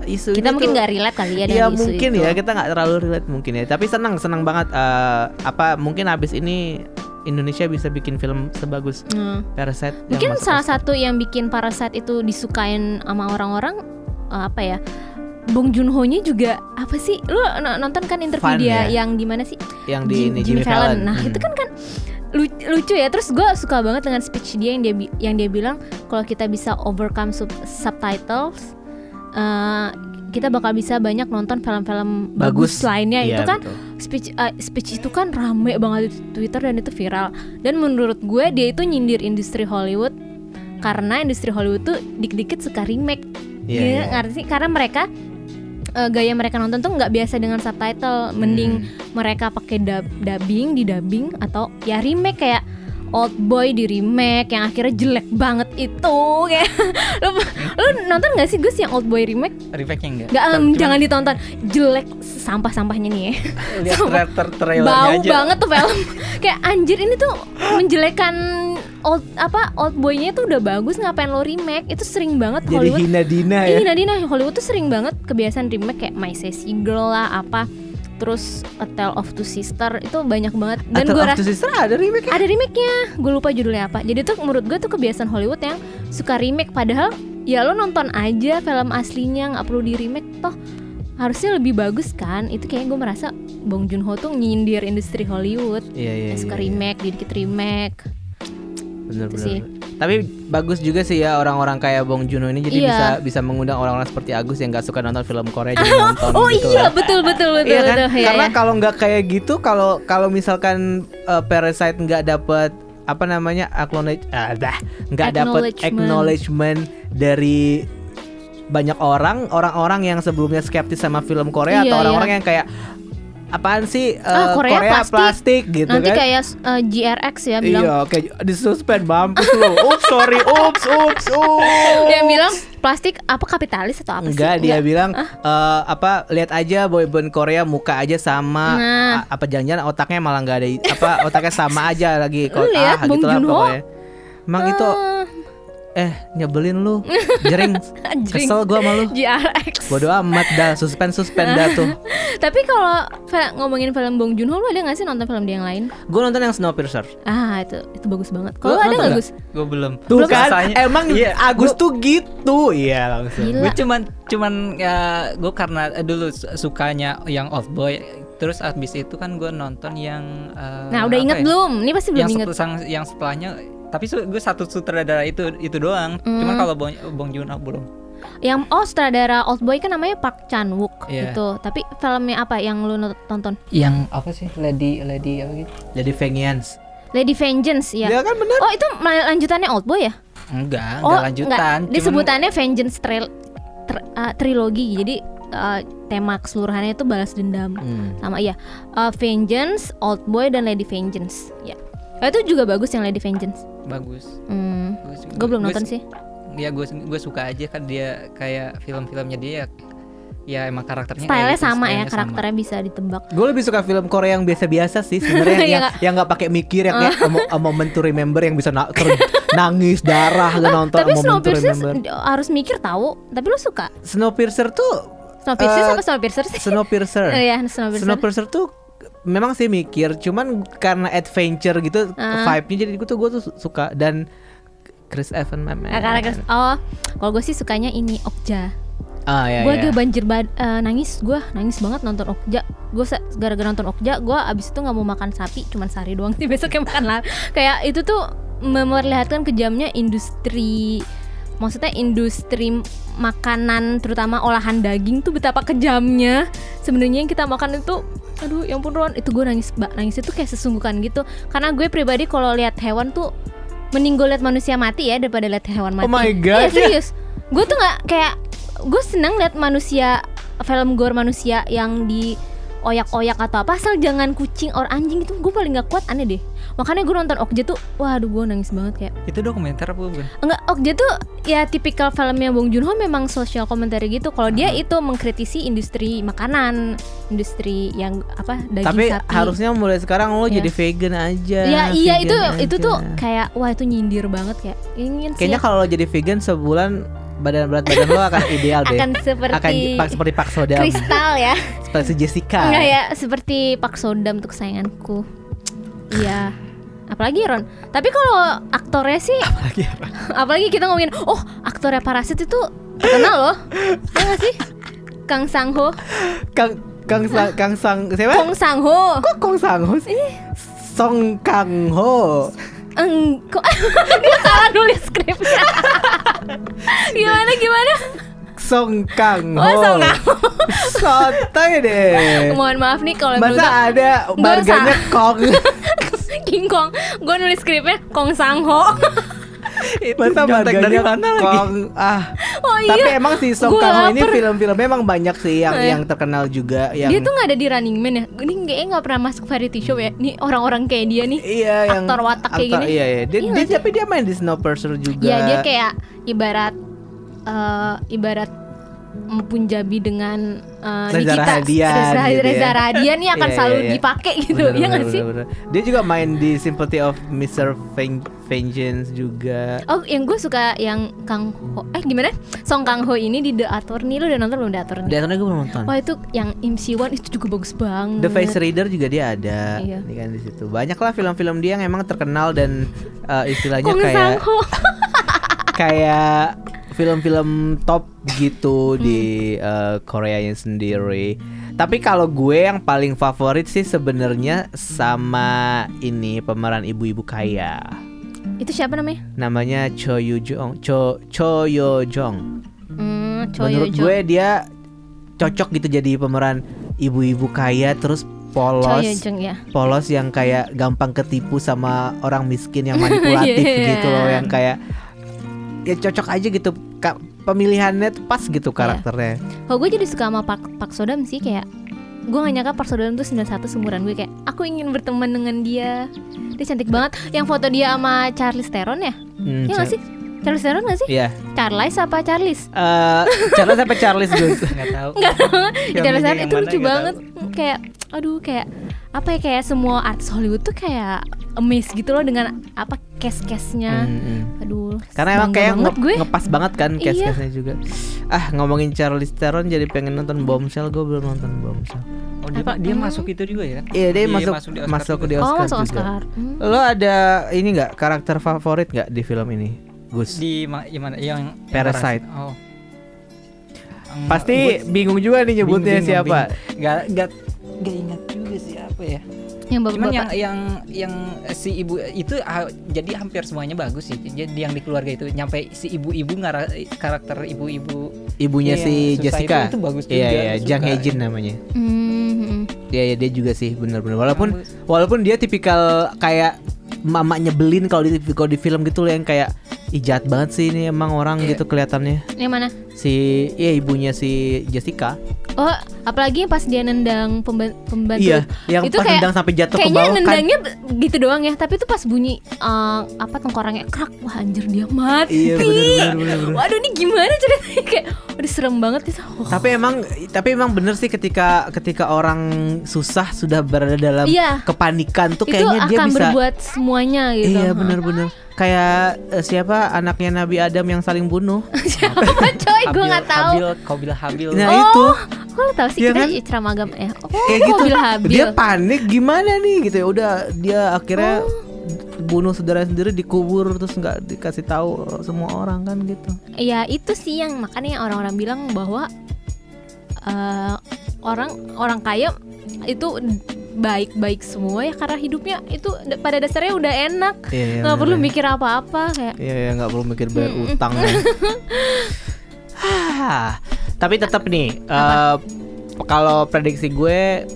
isu kita mungkin nggak relate kali ya isu mungkin itu. ya kita nggak terlalu relate mungkin ya tapi senang senang banget eh, apa mungkin abis ini Indonesia bisa bikin film sebagus Hmm. Parasite Mungkin salah Oscar. satu yang bikin Parasite itu disukain sama orang-orang eh, apa ya? Bong Joon-ho-nya juga apa sih? Lu nonton kan interview Fun dia ya? yang di mana sih? yang di Jim- ini Jimmy Fallon. Nah, Hmm. itu kan kan lucu ya. Terus gue suka banget dengan speech dia yang dia yang dia bilang kalau kita bisa overcome sub- subtitles eh, kita bakal bisa banyak nonton film-film bagus, lainnya Iya, itu kan betul. speech uh, speech itu kan rame banget di Twitter dan itu viral dan menurut gue dia itu nyindir industri Hollywood karena industri Hollywood tuh dikit-dikit suka remake Iya, Dia iya. ngerti sih? karena mereka uh, gaya mereka nonton tuh nggak biasa dengan subtitle mending Hmm. mereka pakai dub dubbing di dubbing atau ya remake kayak Old Boy di remake yang akhirnya jelek banget itu kayak lu, lu nonton gak sih Gus yang Old Boy remake? Refake-nya enggak? Nggak, em, Cuman jangan ditonton jelek sampah-sampahnya nih ya lihat Sumpah. trailer trailernya bau aja. banget tuh film kayak anjir ini tuh menjelekan old apa old boynya tuh udah bagus ngapain lo remake itu sering banget jadi Hollywood hina dina ya Iya Nadina Hollywood tuh sering banget kebiasaan remake kayak My Sassy Girl lah apa terus A Tale of Two Sister itu banyak banget. Dan gue rasa Sister ada remake ada remake-nya. Gue lupa judulnya apa. Jadi tuh menurut gue tuh kebiasaan Hollywood yang suka remake. Padahal ya lo nonton aja film aslinya nggak perlu di remake toh. Harusnya lebih bagus kan? Itu kayak gue merasa Bong Joon Ho tuh nyindir industri Hollywood. Iya iya yang suka iya, iya. remake dikit remake bener Itu bener sih. tapi bagus juga sih ya orang-orang kayak Bong Joon Ho ini jadi Iya. bisa bisa mengundang orang-orang seperti Agus yang nggak suka nonton film Korea jadi nonton oh gitu iya lah. betul betul betul Iya kan? betul Iya, Karena iya. kalau nggak kayak gitu, kalau kalau misalkan uh, Parasite nggak dapet apa namanya acknowledge, ah, nggak dapet Acknowledgement. dari banyak orang, orang-orang yang sebelumnya skeptis sama film Korea Iya, atau iya. orang-orang yang kayak apaan sih Ah, uh, Korea plastik. plastik. gitu nanti kan? kayak uh, GRX ya bilang Iya, kayak disuspend mampus lu. Ups, sorry, ups, ups, ups. dia bilang plastik apa kapitalis atau apa Enggak, sih dia bilang eh, apa lihat aja boyband Korea muka aja sama Nah. A- apa jangan-jangan otaknya malah nggak ada apa otaknya sama aja lagi lihat ah Bong gitulah Joon-ho? pokoknya. Emang itu Ah, eh nyebelin lu. Jering. Kesel gua sama lu. GRX Bodoh amat dah, suspend suspend dah tuh. tapi kalau ngomongin film Bong Joon Ho lu ada gak sih nonton film dia yang lain Gue nonton yang Snowpiercer. ah itu itu bagus banget kalau ada nggak? Gus Gue belum. Tuh Belum kan, Rasanya- emang Iya, Agus gua- tuh gitu. Iya langsung. Gue cuman cuman ya gue karena eh, dulu su- sukanya yang old boy terus abis itu kan gue nonton yang eh, nah udah inget ya? belum ini pasti belum yang inget sang- yang setelahnya tapi gue satu sutradara itu itu doang cuman Hmm. kalau Bong, Bong Joon Ho belum yang oh sutradara Old Boy kan namanya Park Chan Wook Iya. itu tapi filmnya apa yang lu tonton yang apa sih lady lady apa gitu Jadi Vengeance. Lady Vengeance ya kan bener. oh itu lanjutannya Old Boy ya enggak oh enggak lanjutan enggak. cuman- disebutannya Vengeance trail tr- uh, trilogi jadi uh, tema keseluruhannya itu balas dendam Hmm. sama iya uh, Vengeance, Old Boy dan Lady Vengeance. Ya. Oh, itu juga bagus yang Lady Vengeance. bagus Hmm. Bagus. Gue belum Gua- nonton sih. ya gue gue suka aja kan dia kayak film-filmnya dia ya emang karakternya Stylenya kayak gitu, sama ya, stylenya sama. karakternya bisa ditebak. Gue lebih suka film Korea yang biasa-biasa sih sebenarnya Iya yang nggak? yang nggak pakai mikir yang kayak a, mo- a moment to remember yang bisa na- ter- nangis darah gitu nonton Tapi a moment to Snowpiercer remember. harus mikir tahu. Tapi lu suka Snowpiercer tuh Snowpiercer Eh, apa Snowpiercer sih? Snowpiercer. Oh iya, Snowpiercer. Snowpiercer tuh memang sih mikir, cuman karena adventure gitu Ah. vibe-nya jadi gue tuh gue tuh su- suka dan Chris Evans memang. Karena Chris- oh, kalau gue sih sukanya ini Okja. Ah ya gue ya. agak banjir bad- eh, nangis, gue nangis banget nonton Okja. Gue gara-gara nonton Okja, gue abis itu nggak mau makan sapi, cuman sehari doang sih besoknya makan lah. Kayak itu tuh memperlihatkan kejamnya industri, maksudnya industri makanan, terutama olahan daging tuh betapa kejamnya. Sebenarnya yang kita makan itu, aduh, yang pun Ron, itu gue nangis, mbak nangis itu kayak sesungguhkan gitu. Karena gue pribadi kalau lihat hewan tuh mending gue lihat manusia mati ya daripada lihat hewan mati. Oh my God. Iya serius. Gue tuh nggak kayak gue seneng lihat manusia film gore manusia yang di oyak-oyak atau apa asal jangan kucing or anjing itu gue paling nggak kuat aneh deh makanya gue nonton Okja tuh waduh gue nangis banget kayak Itu dokumenter apa bukan? enggak Okja tuh ya tipikal filmnya Bong Joon Ho memang social commentary gitu kalau dia itu mengkritisi industri makanan industri yang apa daging Tapi sapi harusnya mulai sekarang lo Iya. jadi vegan aja. ya iya itu aja. itu tuh kayak wah itu nyindir banget kayak ingin Kayaknya kalau lo jadi vegan sebulan badan berat badan lo akan ideal deh. akan seperti akan pak- seperti Pak Sodam, kristal ya seperti Jessica. Enggak ya, seperti Pak Sodam untuk kesayanganku. Iya. Apalagi Ron. Tapi kalau aktornya sih Apalagi apa? apalagi kita ngomongin oh, aktornya Parasit itu terkenal loh. Ya sih? Kang Sang Ho. Kang Kang Sang Kang Sang siapa? Kong Sang Ho. Kok Kong Sang Ho sih? Song Kang Ho. Eng, kok dia salah nulis skripnya. gimana gimana? Song Kang Ho. Oh, Song Kang Ho. Sotoy deh. Mohon maaf nih kalau Masa ada Nggak marganya Kong? King Kong. Gue nulis skripnya Kong Sang Ho. Masa dari marganya mana lagi? Kong? Ah. Oh Tapi iya. emang si Song Kang Ho ini lapar. film-filmnya emang banyak sih yang Eh. yang terkenal juga yang Dia tuh nggak ada di Running Man ya. Ini kayaknya nggak pernah masuk variety show ya. Nih orang-orang kayak dia nih. Iya yang aktor watak kayak aktor- gini. Iya iya. Dia, Iya dia tapi dia main di Snowpiercer juga. Ya dia kayak ibarat eh, ibarat Punjabi dengan eh, Reza Nikita Rahadian Reza, gitu ya. Reza Radian ini akan Iya, selalu iya, iya. dipakai gitu Bener, ya nggak sih? bener, bener. Dia juga main di Sympathy of Mr. Ven- Vengeance juga. Oh yang gue suka yang Kang Ho Eh gimana? Song Kang Ho ini di The Attorney Lu udah nonton belum The Attorney? Dia gue belum nonton. Wah itu yang MC1 itu juga bagus banget The Face Reader juga dia ada, Iya. Ini kan di situ. Banyak lah film-film dia yang emang terkenal dan eh, istilahnya kayak Ho kayak film-film top gitu Hmm. di eh, Koreanya sendiri. Tapi kalau gue yang paling favorit sih sebenarnya sama ini pemeran ibu-ibu kaya. Itu siapa namanya? Namanya Cho Yoo Jong. Cho Cho Yo Jong. Hmm, Choi Menurut Yoo-jong. gue dia cocok gitu jadi pemeran ibu-ibu kaya terus polos ya polos yang kayak gampang ketipu sama orang miskin yang manipulatif Iya. gitu loh yang kayak ya cocok aja gitu Ka- pemilihannya tuh pas gitu Iya. karakternya Kalau gue jadi suka sama Pak, Pak Sodam sih kayak Gue gak nyangka Pak Sodam tuh 91 seumuran gue kayak Aku ingin berteman dengan dia Dia cantik banget Yang foto dia sama Charlize Theron ya? Hmm, Iya gak sih? Charlize Theron gak sih? Iya. Charlize apa Charlize? Eh, Charles apa Charles Gus? Nggak tahu. Enggak Yang Charlize ini Theron itu lucu banget Kayak Aduh kayak Apa ya kayak semua artis Hollywood tuh kayak Amazed gitu loh dengan apa case-case-nya Hmm, hmm. Aduh Karena emang kayak banget nge- gue ngepas banget kan Iya. case-case-nya juga. Ah ngomongin Charlize Theron jadi pengen nonton Bombshell, gue belum nonton Bombshell. Oh, dia, Apa? dia Hmm. masuk itu juga ya? Iya dia Iya, masuk masuk di Oscar masuk juga. di Oh masuk juga. Oscar Hmm. Lo ada ini nggak karakter favorit nggak di film ini, Gus? Di ma- yang mana? Yang yang Parasite. Oh. Yang- Pasti gua- bingung juga nih nyebutnya bingung, siapa. bingung. Nggak nggak nggak ingat juga sih apa ya. Yang Cuman bapak-bapak yang yang yang si ibu itu ah, jadi hampir semuanya bagus sih. Jadi yang di keluarga itu nyampe si ibu-ibu ngara karakter ibu-ibu Ibunya Iya, si Jessica. itu- itu bagus Iya juga, iya. Jang Hye-jin namanya. Hmm, hmm. Iya iya dia juga sih bener-bener. Walaupun Bagus. walaupun dia tipikal kayak mama nyebelin kalau di kalau di film gitu loh yang kayak Ih jahat banget sih ini emang orang Iya. gitu kelihatannya Yang mana? Si iya ibunya si Jessica Oh, apalagi pas dia nendang pemba- pembantu. iya yang itu pas kayak- nendang sampai jatuh ke Kayaknya bawah kan nendangnya gitu doang ya, tapi itu pas bunyi eh, apa tengkorangnya krak, wah anjir dia mati. iya bener bener bener, bener. Waduh, ini gimana ceritanya kayak waduh serem banget itu. Oh, tapi emang tapi emang bener sih ketika ketika orang susah sudah berada dalam Iya. kepanikan tuh itu kayaknya dia akan bisa berbuat semuanya gitu. iya bener-bener kayak eh, siapa anaknya Nabi Adam yang saling bunuh Siapa coy, gue nggak tahu. Habil, kau bilang Habil. nah Oh, itu Kok lo tahu sih Iya kita kan? ceramah agama ya? Oh, kayak gitu mobil habil. dia panik gimana nih gitu ya udah dia akhirnya Oh. bunuh saudara sendiri dikubur terus nggak dikasih tahu semua orang kan gitu Ya itu sih yang makanya orang-orang bilang bahwa eh, orang orang kaya itu baik-baik semua ya karena hidupnya itu pada dasarnya udah enak Iya, iya, nggak bener perlu ya. mikir apa-apa kayak Iya ya nggak perlu mikir bayar utang ya. Hah, Tapi tetap nih eh, kalau prediksi gue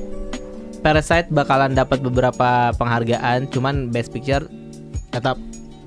Parasite bakalan dapat beberapa penghargaan, cuman Best Picture tetap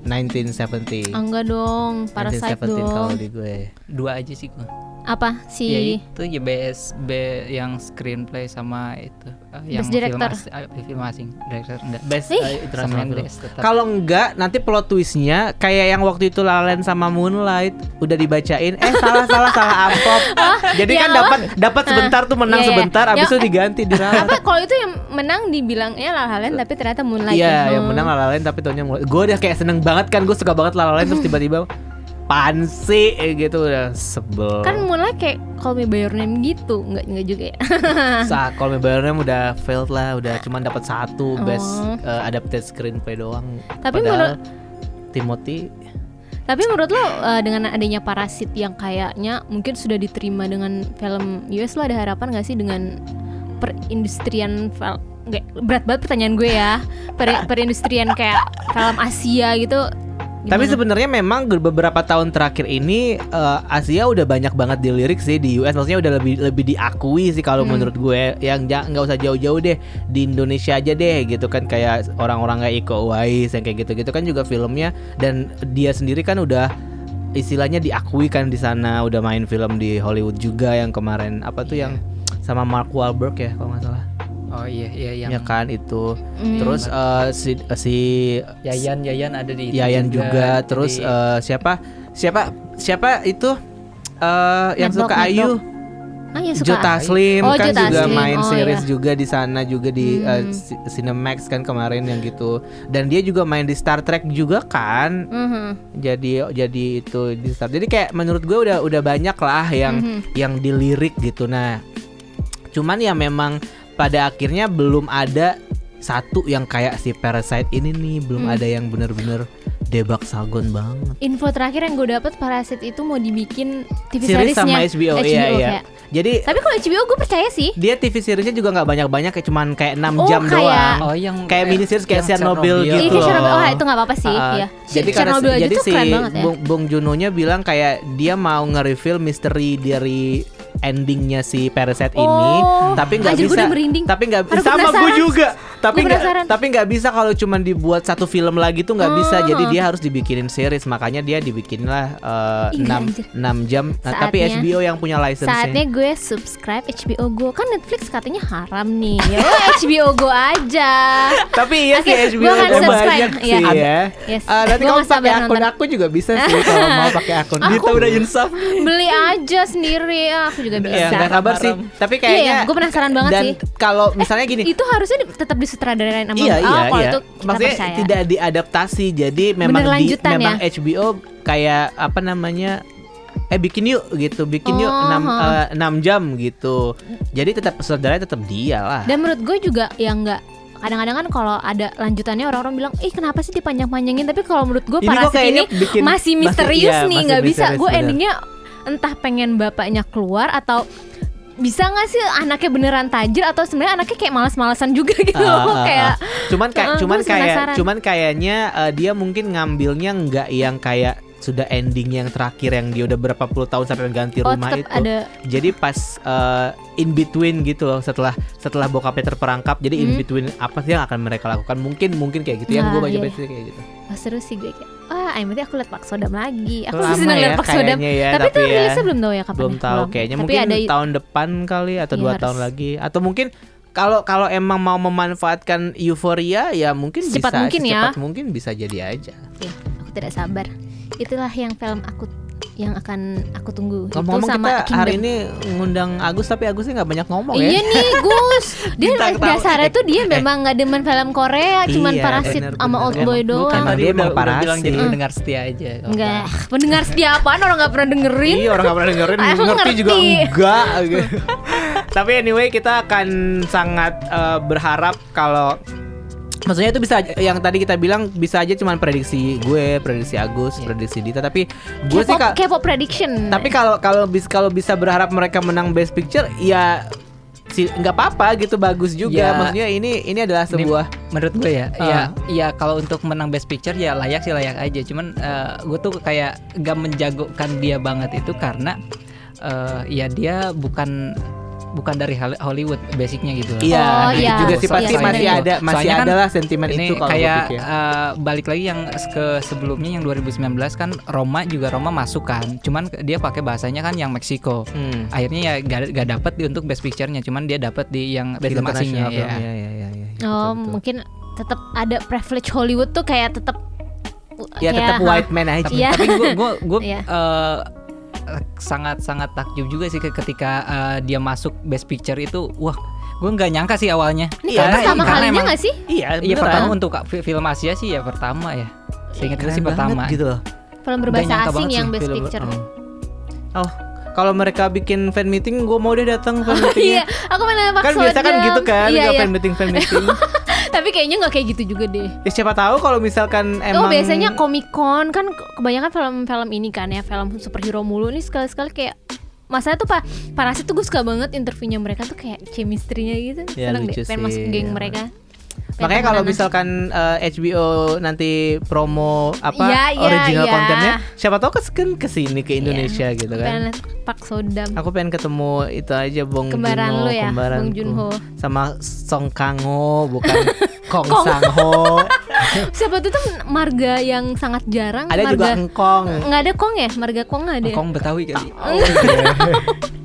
1970. enggak dong Parasite 1917 kalau dong di gue. Dua aja sih gua. apa si Ya itu ya BS B yang screenplay sama itu uh, yang Best director. film, as- uh, film asing director enggak. Best Ih. uh, Sama international. Kalau enggak nanti plot twistnya kayak yang waktu itu La La Land sama Moonlight udah dibacain eh salah salah salah amplop. Jadi ya kan dapat dapat sebentar tuh menang Iya, iya. sebentar abis Ya. itu diganti di apa kalau itu yang menang dibilangnya La La Land tapi ternyata Moonlight Iya, ya. yang Hmm. menang La La Land tapi tahunnya Moonlight. Gue udah kayak seneng banget kan gue suka banget La La Land terus tiba-tiba pansi eh, gitu udah sebel. kan Moonlight kayak Call Me By Your Name gitu nggak nggak juga ya Saat Call Me By Your Name udah failed lah, udah cuman dapat satu best Oh. uh, adapted screenplay doang. Tapi Padahal Timothy Tapi menurut lo uh, dengan adanya Parasit yang kayaknya mungkin sudah diterima dengan film US lo ada harapan gak sih dengan perindustrian film nggak berat banget pertanyaan gue ya per, perindustrian kayak film Asia gitu Tapi gimana? sebenarnya memang beberapa tahun terakhir ini eh, Asia udah banyak banget dilirik sih di US maksudnya udah lebih lebih diakui sih kalau Hmm. menurut gue. Yang ja- nggak usah jauh-jauh deh di Indonesia aja deh gitu kan. Kayak orang-orang kayak Iko Uwais yang kayak gitu-gitu kan juga filmnya. Dan dia sendiri kan udah istilahnya diakui kan di sana. Udah main film di Hollywood juga yang kemarin. Apa tuh yang sama Mark Wahlberg ya kalau nggak salah Oh iya iya yang ya kan itu Hmm. terus eh, si si Yayan Yayan ada di itu Yayan juga, Jadi- terus eh, siapa siapa siapa itu eh yang Network, suka Ayu ah ya suka Joe Taslim Oh, kan Joe juga Taslim. main Oh, series iya. juga di sana juga di Hmm. Si- Cinemax kan kemarin yang gitu dan dia juga main di Star Trek juga kan Mhm. jadi jadi itu di Star jadi kayak menurut gue udah udah banyak lah yang Mhm. yang dilirik gitu nah cuman ya memang pada akhirnya belum ada satu yang kayak si Parasite ini nih belum Hmm. ada yang bener-bener debak sagon banget info terakhir yang gue dapet Parasit itu mau dibikin TV series sama seriesnya HBO, iya iya. kayak. Jadi tapi kalau HBO gue percaya sih dia TV seriesnya juga nggak banyak-banyak kayak cuman kayak 6 Oh, jam kayak- doang. Oh yang Kayak mini series kayak Chernobyl gitu Iya, loh. kayak Chernobyl. Oh, itu nggak apa-apa sih. Ah, Iya. Jadi karena Chernobyl aja jadi si keren banget ya. Bung, Bung Junonya bilang kayak dia mau nge-reveal misteri dari endingnya si Parasite ini, Oh, tapi nggak bisa. Tapi nggak sama gue juga. Tapi nggak tapi nggak bisa kalau cuman dibuat satu film lagi tuh nggak bisa. Oh. Jadi dia harus dibikinin series. Makanya dia dibikin lah Ih, 6 anjir. 6 jam. Nah, tapi HBO yang punya license Saatnya gue subscribe HBO Go Kan Netflix katanya haram nih Ya HBO Go aja Tapi iya sih HBO subscribe. banyak Iya. sih ya. Yes. Ah, nanti sabar pakai akun nonton. aku juga bisa sih kalau mau pakai akun. Aku- Dita udah insaf. Beli aja sendiri ya Aku juga bisa Ya nggak sabar sih. Tapi Iya, kayaknya gue penasaran banget dan sih kalau misalnya gini. Itu harusnya di- tetap disutradarain sama Iya oh, iya kalau iya. itu kita Maksudnya percaya. tidak diadaptasi. Jadi memang di memang ya? HBO kayak apa namanya? Eh bikin yuk gitu, bikin yuk Oh, 6 ha. 6 jam gitu. Jadi tetap saudaranya tetap dia lah. Dan menurut gue juga yang nggak kadang-kadang kan kalau ada lanjutannya orang-orang bilang ih kenapa sih dipanjang-panjangin tapi kalau menurut gue Ini parasit kayaknya ini bikin- masih misterius iya, nih masih nggak bisa misterius, gue endingnya entah pengen bapaknya keluar atau bisa nggak sih anaknya beneran tajir atau sebenarnya anaknya kayak malas-malasan juga gitu Ah, loh ah, kayak ah. cuman kayak Ah, cuman kayak cuman kayaknya eh, dia mungkin ngambilnya nggak yang kayak sudah ending yang terakhir yang dia udah berapa puluh tahun sampai ganti oh rumah itu. ada Jadi pas eh, in between gitu loh setelah setelah bokapnya terperangkap jadi in Hmm. between apa sih yang akan mereka lakukan mungkin mungkin kayak gitu yang gue Nah, baca iya. baca kayak gitu. wah seru sih gue kayak wah ayo berarti aku liat Pak Sodam lagi aku Lama masih seneng ya liat Pak Sodam ya, tapi, tapi tuh ya. rilisnya belum tahu ya kapan Belum ya, tahu kayaknya tapi mungkin ada tahun depan kali atau Iya, dua harus. tahun lagi atau mungkin kalau kalau emang mau memanfaatkan euforia ya mungkin Secepat bisa mungkin ya. secepat mungkin bisa jadi aja. Iya, aku tidak sabar. Itulah yang film aku yang akan aku tunggu. Ngomong-ngomong itu sama kita Kingdom. hari ini ngundang Agus tapi Agusnya nggak banyak ngomong Iya ya. nih Gus, dia dasarnya tuh dia Eh. memang nggak demen film Korea, cuman Iya, parasit bener, sama bener. old boy Emang- doang. bukan, dia emang udah bilang parasit. jadi pendengar setia aja. nggak Enggak, pendengar setia apaan orang nggak pernah dengerin? Iya orang nggak pernah dengerin, Aku ngerti juga enggak. gitu. Tapi anyway kita akan sangat eh, berharap kalau Maksudnya itu bisa yang tadi kita bilang bisa aja cuman prediksi gue, prediksi Agus, Iya. prediksi Dita tapi gue sih K-pop prediction. tapi kalau kalau bis kalau bisa berharap mereka menang Best Picture ya si nggak apa-apa gitu bagus juga. Ya. Maksudnya ini ini adalah Ini sebuah menurut gue ya, Ah. ya, ya kalau untuk menang Best Picture ya layak sih layak aja. Cuman eh, gue tuh kayak gak menjagokan dia banget itu karena eh, ya dia bukan bukan dari Hol- Hollywood basicnya gitu loh. Iya, Oh, gitu iya. juga sih pasti Soalnya- masih ada masih soalnya kan ada lah sentimen ini itu kalau kayak gue eh, balik lagi yang ke sebelumnya yang 2019 kan Roma juga Roma masuk kan cuman dia pakai bahasanya kan yang Meksiko Hmm. akhirnya ya gak, gak dapet di untuk best picture-nya cuman dia dapat di yang Best film asingnya international ya. film, iya, iya, iya, iya. Betul, Oh, betul. mungkin tetap ada privilege Hollywood tuh kayak tetap ya tetap white man aja. Iya. Tapi gue gue gue Iya. Sangat sangat takjub juga sih ke- ketika eh, dia masuk best picture itu wah gue nggak nyangka sih awalnya Ini Iya, karena- pertama karena kalinya nggak sih? Iya, Iya pertama untuk fi- film Asia sih ya pertama ya. Seingat gue sih pertama. gitu loh. Film berbahasa asing yang sih best Film- picture. oh. Oh, kalau mereka bikin fan meeting, gue mau deh datang fan Iya, meetingnya. aku mana kan biasa kan gitu kan, Iya, iya. fan meeting fan meeting. Tapi kayaknya nggak kayak gitu juga deh. ya, siapa tahu kalau misalkan Oh emang biasanya Comic Con kan ke- kebanyakan film-film ini kan ya film superhero mulu nih sekali-sekali kayak Masa tuh pak Parasit tuh gue suka banget interviewnya mereka tuh kayak chemistry-nya gitu Ya, Seneng deh pengen masuk geng ya. mereka Makanya kalau misalkan eh, HBO nanti promo apa Iya, iya, original iya. kontennya, siapa tahu kes- kan ke sini ke Indonesia gitu Pengen kan. Pak Sodam Aku pengen ketemu itu aja Bong Kembaran Joon-ho, lu ya. Bong Joon-ho. sama Song Kang-ho bukan Kong Kong. Sang-ho. Siapa tuh tuh marga yang sangat jarang Ada juga marga Engkong. nggak ada Kong ya marga Kong nggak ada ya? Kong Betawi kali. Oh, iya.